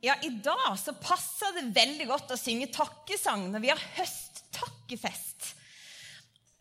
Ja, I dag så passer det veldig godt å synge takkesang når vi har høsttakkefest.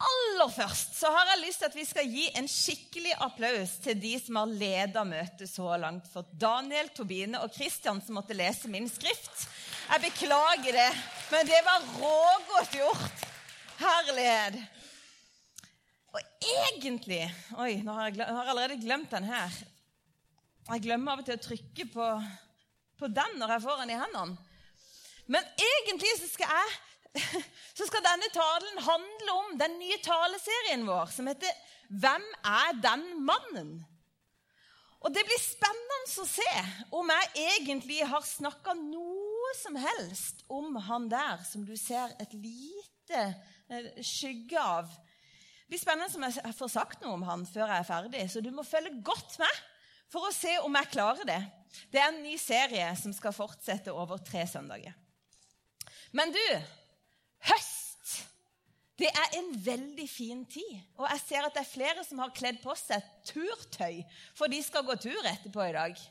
Aller først så har jeg lyst til at vi skal gi en skikkelig applaus til de som har leda møtet så langt. For Daniel, Tobine og Kristian som måtte lese min skrift. Jeg beklager det, men det var rågodt gjort. Herlighet. Og egentlig Oi, nå har jeg, har allerede glemt den her. Jeg glemmer av og til å trykke på på den når jeg får den i hendene. Men egentlig så skal, jeg, så skal denne talen handle om den nye taleserien vår som heter 'Hvem er den mannen?' Og Det blir spennende å se om jeg egentlig har snakka noe som helst om han der som du ser et lite eh, skygge av. Det blir spennende om jeg får sagt noe om han før jeg er ferdig, så du må følge godt med for å se om jeg klarer det. Det er en ny serie som skal fortsette over tre søndager. Men du, høst det er en veldig fin tid. Og jeg ser at det er flere som har kledd på seg turtøy, for de skal gå tur etterpå i dag.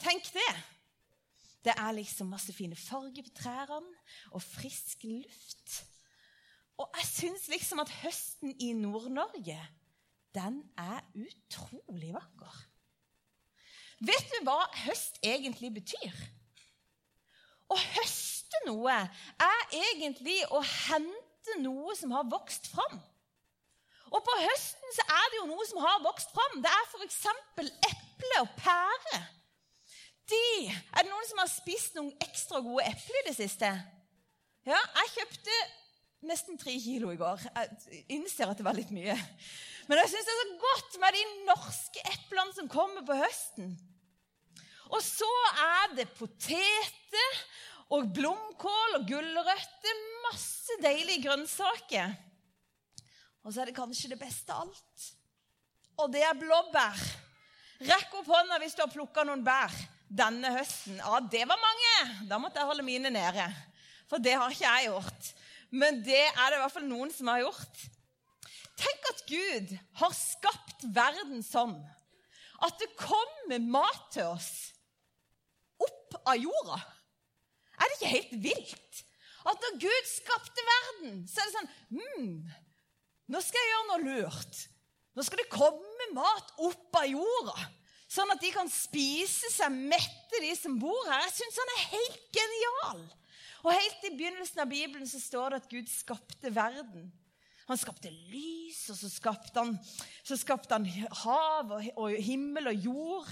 Tenk det. Det er liksom masse fine farger på trærne og frisk luft. Og jeg syns liksom at høsten i Nord-Norge, den er utrolig vakker. Vet du hva høst egentlig betyr? Å høste noe er egentlig å hente noe som har vokst fram. Og på høsten så er det jo noe som har vokst fram. Det er f.eks. eple og pære. De, er det noen som har spist noen ekstra gode epler i det siste? Ja, jeg kjøpte nesten tre kilo i går. Jeg innser at det var litt mye. Men jeg syns det er så godt med de norske eplene som kommer på høsten. Og så er det poteter og blomkål og gulrøtter. Masse deilige grønnsaker. Og så er det kanskje det beste av alt. Og det er blåbær. Rekk opp hånda hvis du har plukka noen bær denne høsten. Ja, det var mange. Da måtte jeg holde mine nede. For det har ikke jeg gjort. Men det er det i hvert fall noen som har gjort. Tenk at Gud har skapt verden sånn at det kommer mat til oss opp av jorda. Er det ikke helt vilt? At når Gud skapte verden, så er det sånn hmm, Nå skal jeg gjøre noe lurt. Nå skal det komme mat opp av jorda, sånn at de kan spise seg mette, de som bor her. Jeg syns han er helt genial. Og Helt i begynnelsen av Bibelen så står det at Gud skapte verden. Han skapte lys, og så skapte han, så skapte han hav og, og himmel og jord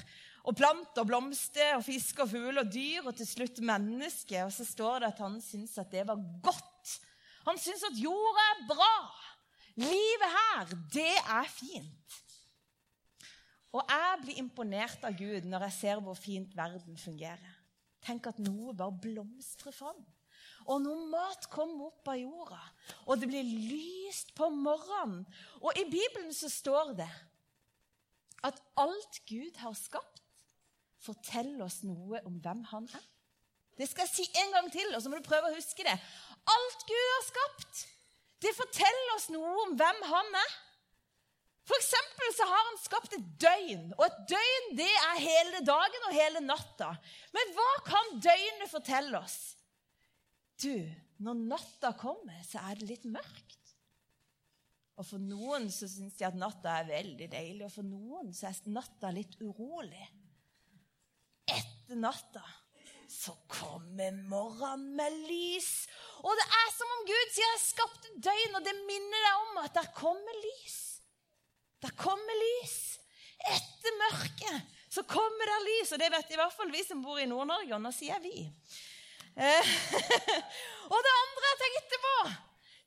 og planter og blomster og fisk og fugl og dyr, og til slutt mennesker. Og så står det at han syntes at det var godt. Han syntes at jorda er bra. Livet her, det er fint. Og jeg blir imponert av Gud når jeg ser hvor fint verden fungerer. Tenk at noe bare blomstrer fram. Og noe mat kommer opp av jorda, og det blir lyst på morgenen Og i Bibelen så står det at alt Gud har skapt, forteller oss noe om hvem han er. Det skal jeg si en gang til, og så må du prøve å huske det. Alt Gud har skapt, det forteller oss noe om hvem han er. For eksempel så har han skapt et døgn, og et døgn det er hele dagen og hele natta. Men hva kan døgnet fortelle oss? Du, når natta kommer, så er det litt mørkt. Og For noen så syns de at natta er veldig deilig, og for noen så er natta litt urolig etter natta så kommer morgenen med lys. Og det er som om Gud sier 'jeg skapte døgn', og det minner deg om at der kommer lys. Der kommer lys. Etter mørket så kommer det lys. Og det vet i hvert fall vi som bor i Nord-Norge, og nå sier vi. Eh, og det andre jeg tenkte på,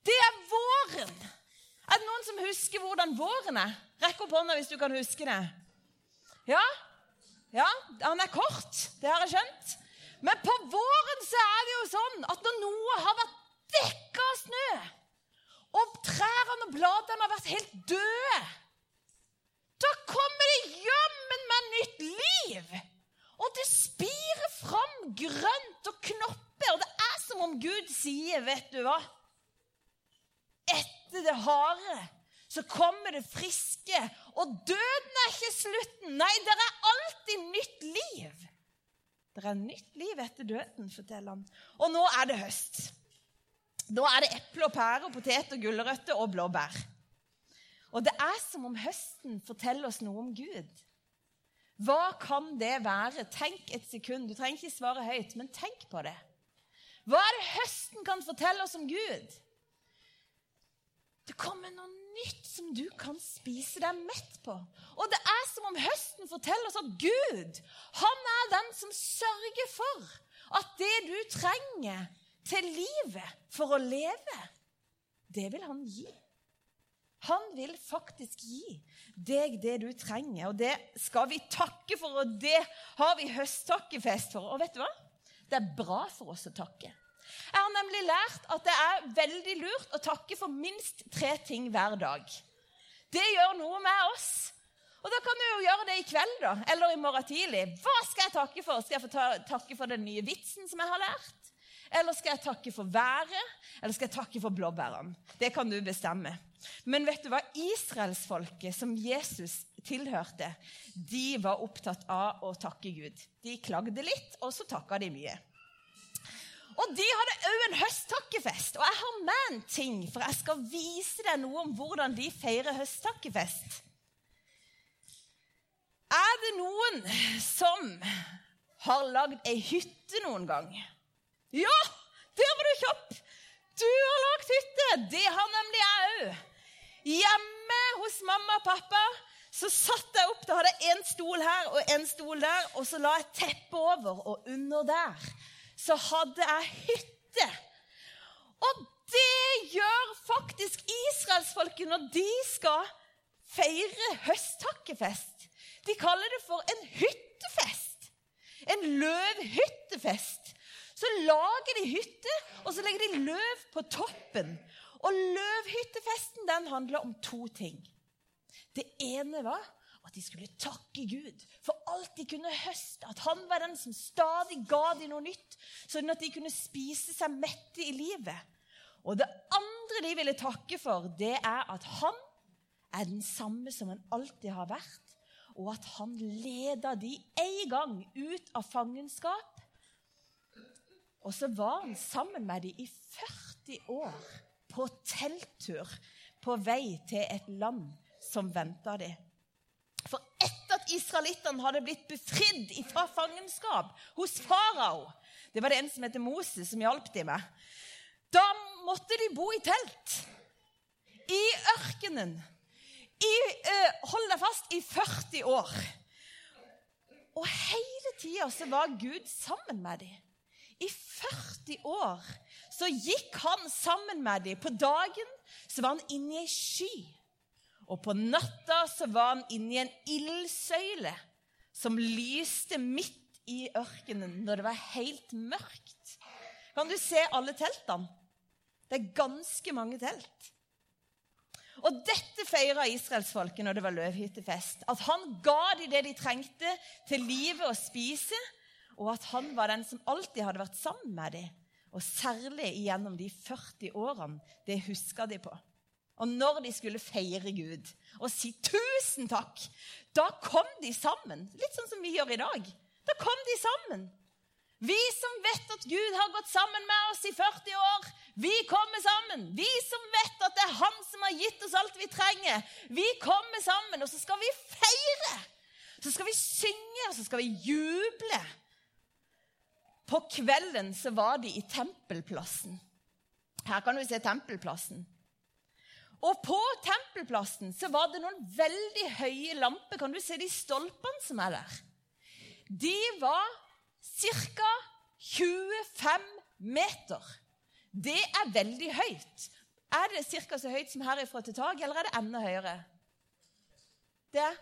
det er våren. Er det noen som husker hvordan våren er? Rekk opp hånda hvis du kan huske det. Ja? Ja, han er kort, det har jeg skjønt. Men på våren så er det jo sånn at når noe har vært dekka av snø, og trærne og bladene har vært helt døde, da kommer det jammen meg nytt liv. Og det spirer fram grønt og knopper, og det er som om Gud sier, vet du hva Etter det harde så kommer det friske. Og døden er ikke slutten. Nei, det er alltid nytt liv. Det er nytt liv etter døden, forteller han. Og nå er det høst. Nå er det eple og pære og poteter, gulrøtter og blåbær. Og det er som om høsten forteller oss noe om Gud. Hva kan det være? Tenk et sekund. Du trenger ikke svare høyt, men tenk på det. Hva er det høsten kan fortelle oss om Gud? Det kommer noe nytt som du kan spise deg mett på. Og det er som om høsten forteller oss at Gud, han er den som sørger for at det du trenger til livet for å leve, det vil han gi. Han vil faktisk gi deg det du trenger, og det skal vi takke for, og det har vi høsttakkefest for. Og vet du hva? Det er bra for oss å takke. Jeg har nemlig lært at det er veldig lurt å takke for minst tre ting hver dag. Det gjør noe med oss. Og da kan du jo gjøre det i kveld da, eller i morgen tidlig. Hva skal jeg takke for? Skal jeg få ta, takke for den nye vitsen som jeg har lært? Eller skal jeg takke for været? Eller skal jeg takke for blåbærene? Det kan du bestemme. Men vet du hva? Israelsfolket som Jesus tilhørte, de var opptatt av å takke Gud. De klagde litt, og så takka de mye. Og de hadde òg en høsttakkefest. Og jeg har med en ting, for jeg skal vise deg noe om hvordan de feirer høsttakkefest. Er det noen som har lagd ei hytte noen gang? Ja! Der var du kjapp! Du har lagd hytte! Det har nemlig jeg òg. Hjemme hos mamma og pappa så satte jeg opp. Da hadde jeg en stol her og en stol der, og så la jeg teppe over. Og under der så hadde jeg hytte. Og det gjør faktisk israelsfolket når de skal feire høsttakkefest. De kaller det for en hyttefest. En løvhyttefest. Så lager de hytte, og så legger de løv på toppen. Og løvhyttefesten den handler om to ting. Det ene var at de skulle takke Gud for alt de kunne høste. At han var den som stadig ga dem noe nytt, sånn at de kunne spise seg mette i livet. Og det andre de ville takke for, det er at han er den samme som han alltid har vært, og at han leda de en gang ut av fangenskap. Og så var han sammen med dem i 40 år på telttur på vei til et land som venta dem. For etter at israelittene hadde blitt befridd fra fangenskap hos farao Det var det en som heter Moses, som hjalp dem med. Da måtte de bo i telt. I ørkenen. I, uh, hold deg fast i 40 år. Og hele tida så var Gud sammen med dem. I 40 år så gikk han sammen med dem. På dagen så var han inne i ei sky. Og på natta så var han inni en ildsøyle som lyste midt i ørkenen når det var helt mørkt. Kan du se alle teltene? Det er ganske mange telt. Og dette feira israelsfolket når det var løvhyttefest. At han ga dem det de trengte til livet å spise, og at han var den som alltid hadde vært sammen med dem. Og særlig gjennom de 40 årene. Det huska de på. Og når de skulle feire Gud og si tusen takk, da kom de sammen. Litt sånn som vi gjør i dag. Da kom de sammen. Vi som vet at Gud har gått sammen med oss i 40 år, vi kommer sammen. Vi som vet at det er Han som har gitt oss alt vi trenger, vi kommer sammen. Og så skal vi feire. Så skal vi synge, og så skal vi juble. På kvelden så var de i Tempelplassen. Her kan du se Tempelplassen. Og på tempelplassen så var det noen veldig høye lamper. Kan du se de stolpene som er der? De var ca. 25 meter. Det er veldig høyt. Er det ca. så høyt som herifra til tak, eller er det enda høyere? Det er,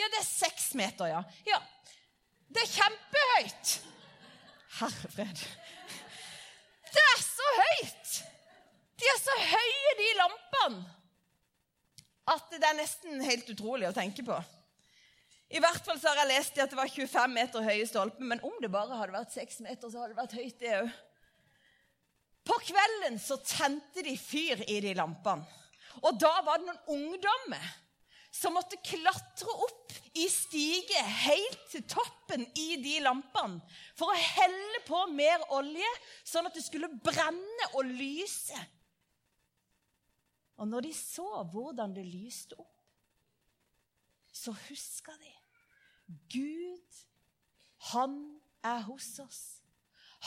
ja, det er seks meter, ja. ja. Det er kjempehøyt! Herre fred. Det er så høyt! De er så høye, de lampene, at det er nesten helt utrolig å tenke på. I hvert fall så har jeg lest at det var 25 meter høye stolper, men om det bare hadde vært 6 meter, så hadde det vært høyt, det òg. På kvelden så tente de fyr i de lampene. Og da var det noen ungdommer som måtte klatre opp i stiget helt til toppen i de lampene for å helle på mer olje, sånn at det skulle brenne og lyse. Og når de så hvordan det lyste opp, så huska de Gud, han er hos oss.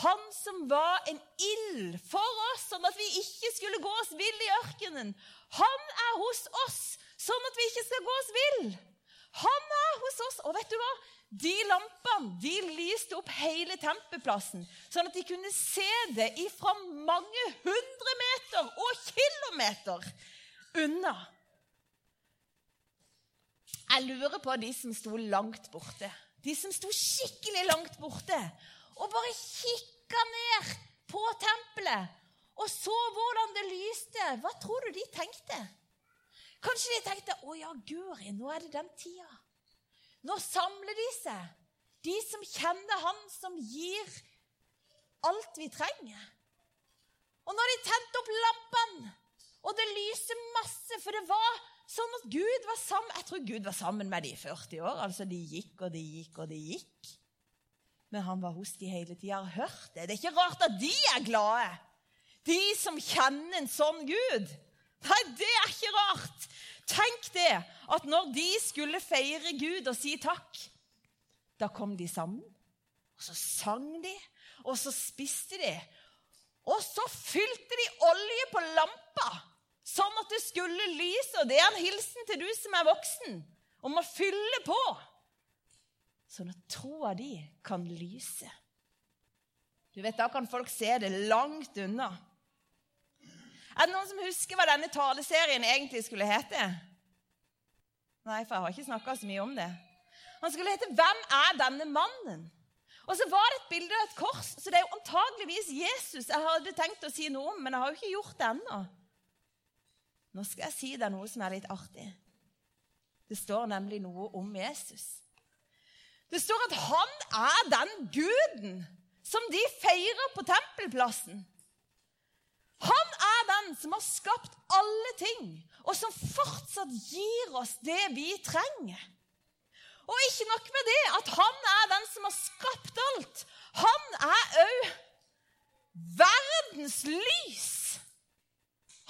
Han som var en ild for oss, sånn at vi ikke skulle gå oss vill i ørkenen. Han er hos oss, sånn at vi ikke skal gå oss vill. Han er hos oss. Og vet du hva? De lampene de lyste opp hele tempelplassen, sånn at de kunne se det ifra mange hundre meter og kilometer unna. Jeg lurer på de som sto langt borte. De som sto skikkelig langt borte og bare kikka ned på tempelet og så hvordan det lyste. Hva tror du de tenkte? Kanskje de tenkte 'Å ja, guri, nå er det den tida'. Nå samler de seg, de som kjenner Han som gir alt vi trenger. Og når de tente opp lampene, og det lyser masse For det var sånn at Gud var sammen Jeg tror Gud var sammen med de i 40 år. Altså, De gikk og de gikk og de gikk. Men han var hos de hele tida og hørte. hørt det. Det er ikke rart at de er glade. De som kjenner en sånn Gud. Nei, det er ikke rart. Tenk det, at når de skulle feire Gud og si takk, da kom de sammen. Og så sang de, og så spiste de. Og så fylte de olje på lampa, sånn at det skulle lyse. Og det er en hilsen til du som er voksen, om å fylle på. Sånn at troa di kan lyse. Du vet, Da kan folk se det langt unna. Er det noen som husker hva denne taleserien egentlig skulle hete? Nei, for jeg har ikke snakka så mye om det. Han skulle hete 'Hvem er denne mannen?' Og så var det et bilde av et kors, så det er jo antageligvis Jesus jeg hadde tenkt å si noe om, men jeg har jo ikke gjort det ennå. Nå skal jeg si deg noe som er litt artig. Det står nemlig noe om Jesus. Det står at han er den guden som de feirer på tempelplassen. Han er den som har skapt alle ting, og som fortsatt gir oss det vi trenger. Og ikke nok med det, at han er den som har skapt alt. Han er òg verdens lys.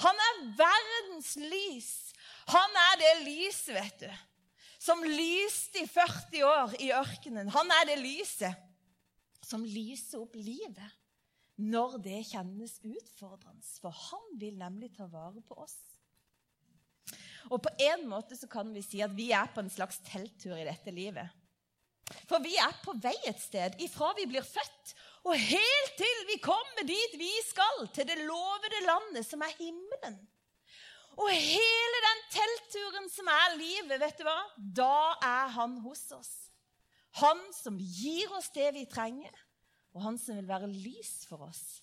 Han er verdens lys. Han er det lyset, vet du, som lyste i 40 år i ørkenen. Han er det lyset som lyser opp livet når det kjennes utfordrende. For han vil nemlig ta vare på oss. Og på en måte så kan vi si at vi er på en slags telttur i dette livet. For vi er på vei et sted, ifra vi blir født, og helt til vi kommer dit vi skal, til det lovede landet som er himmelen. Og hele den teltturen som er livet, vet du hva? Da er han hos oss. Han som gir oss det vi trenger og han som vil være lys for oss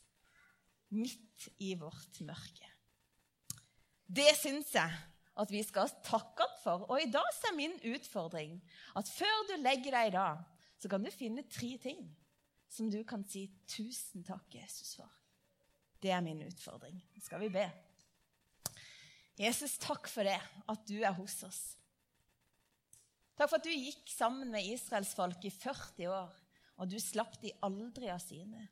midt i vårt mørke. Det syns jeg at vi skal takke ham for. Og i dag er min utfordring at før du legger deg i dag, så kan du finne tre ting som du kan si 'Tusen takk, Jesus', for. Det er min utfordring. Nå skal vi be. Jesus, takk for det, at du er hos oss. Takk for at du gikk sammen med israelsfolk i 40 år og du slapp de aldri av sine.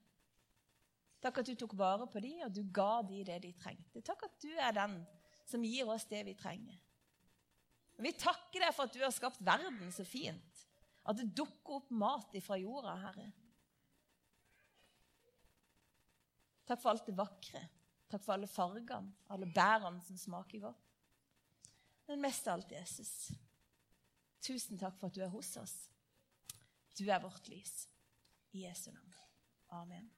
Takk at du tok vare på dem, og du ga dem det de trengte. Takk at du er den som gir oss det vi trenger. Vi takker deg for at du har skapt verden så fint. At det dukker opp mat ifra jorda, Herre. Takk for alt det vakre. Takk for alle fargene, alle bærene som smaker godt. Men mest av alt, Jesus, tusen takk for at du er hos oss. Du er vårt lys. Jesu navn. Amen.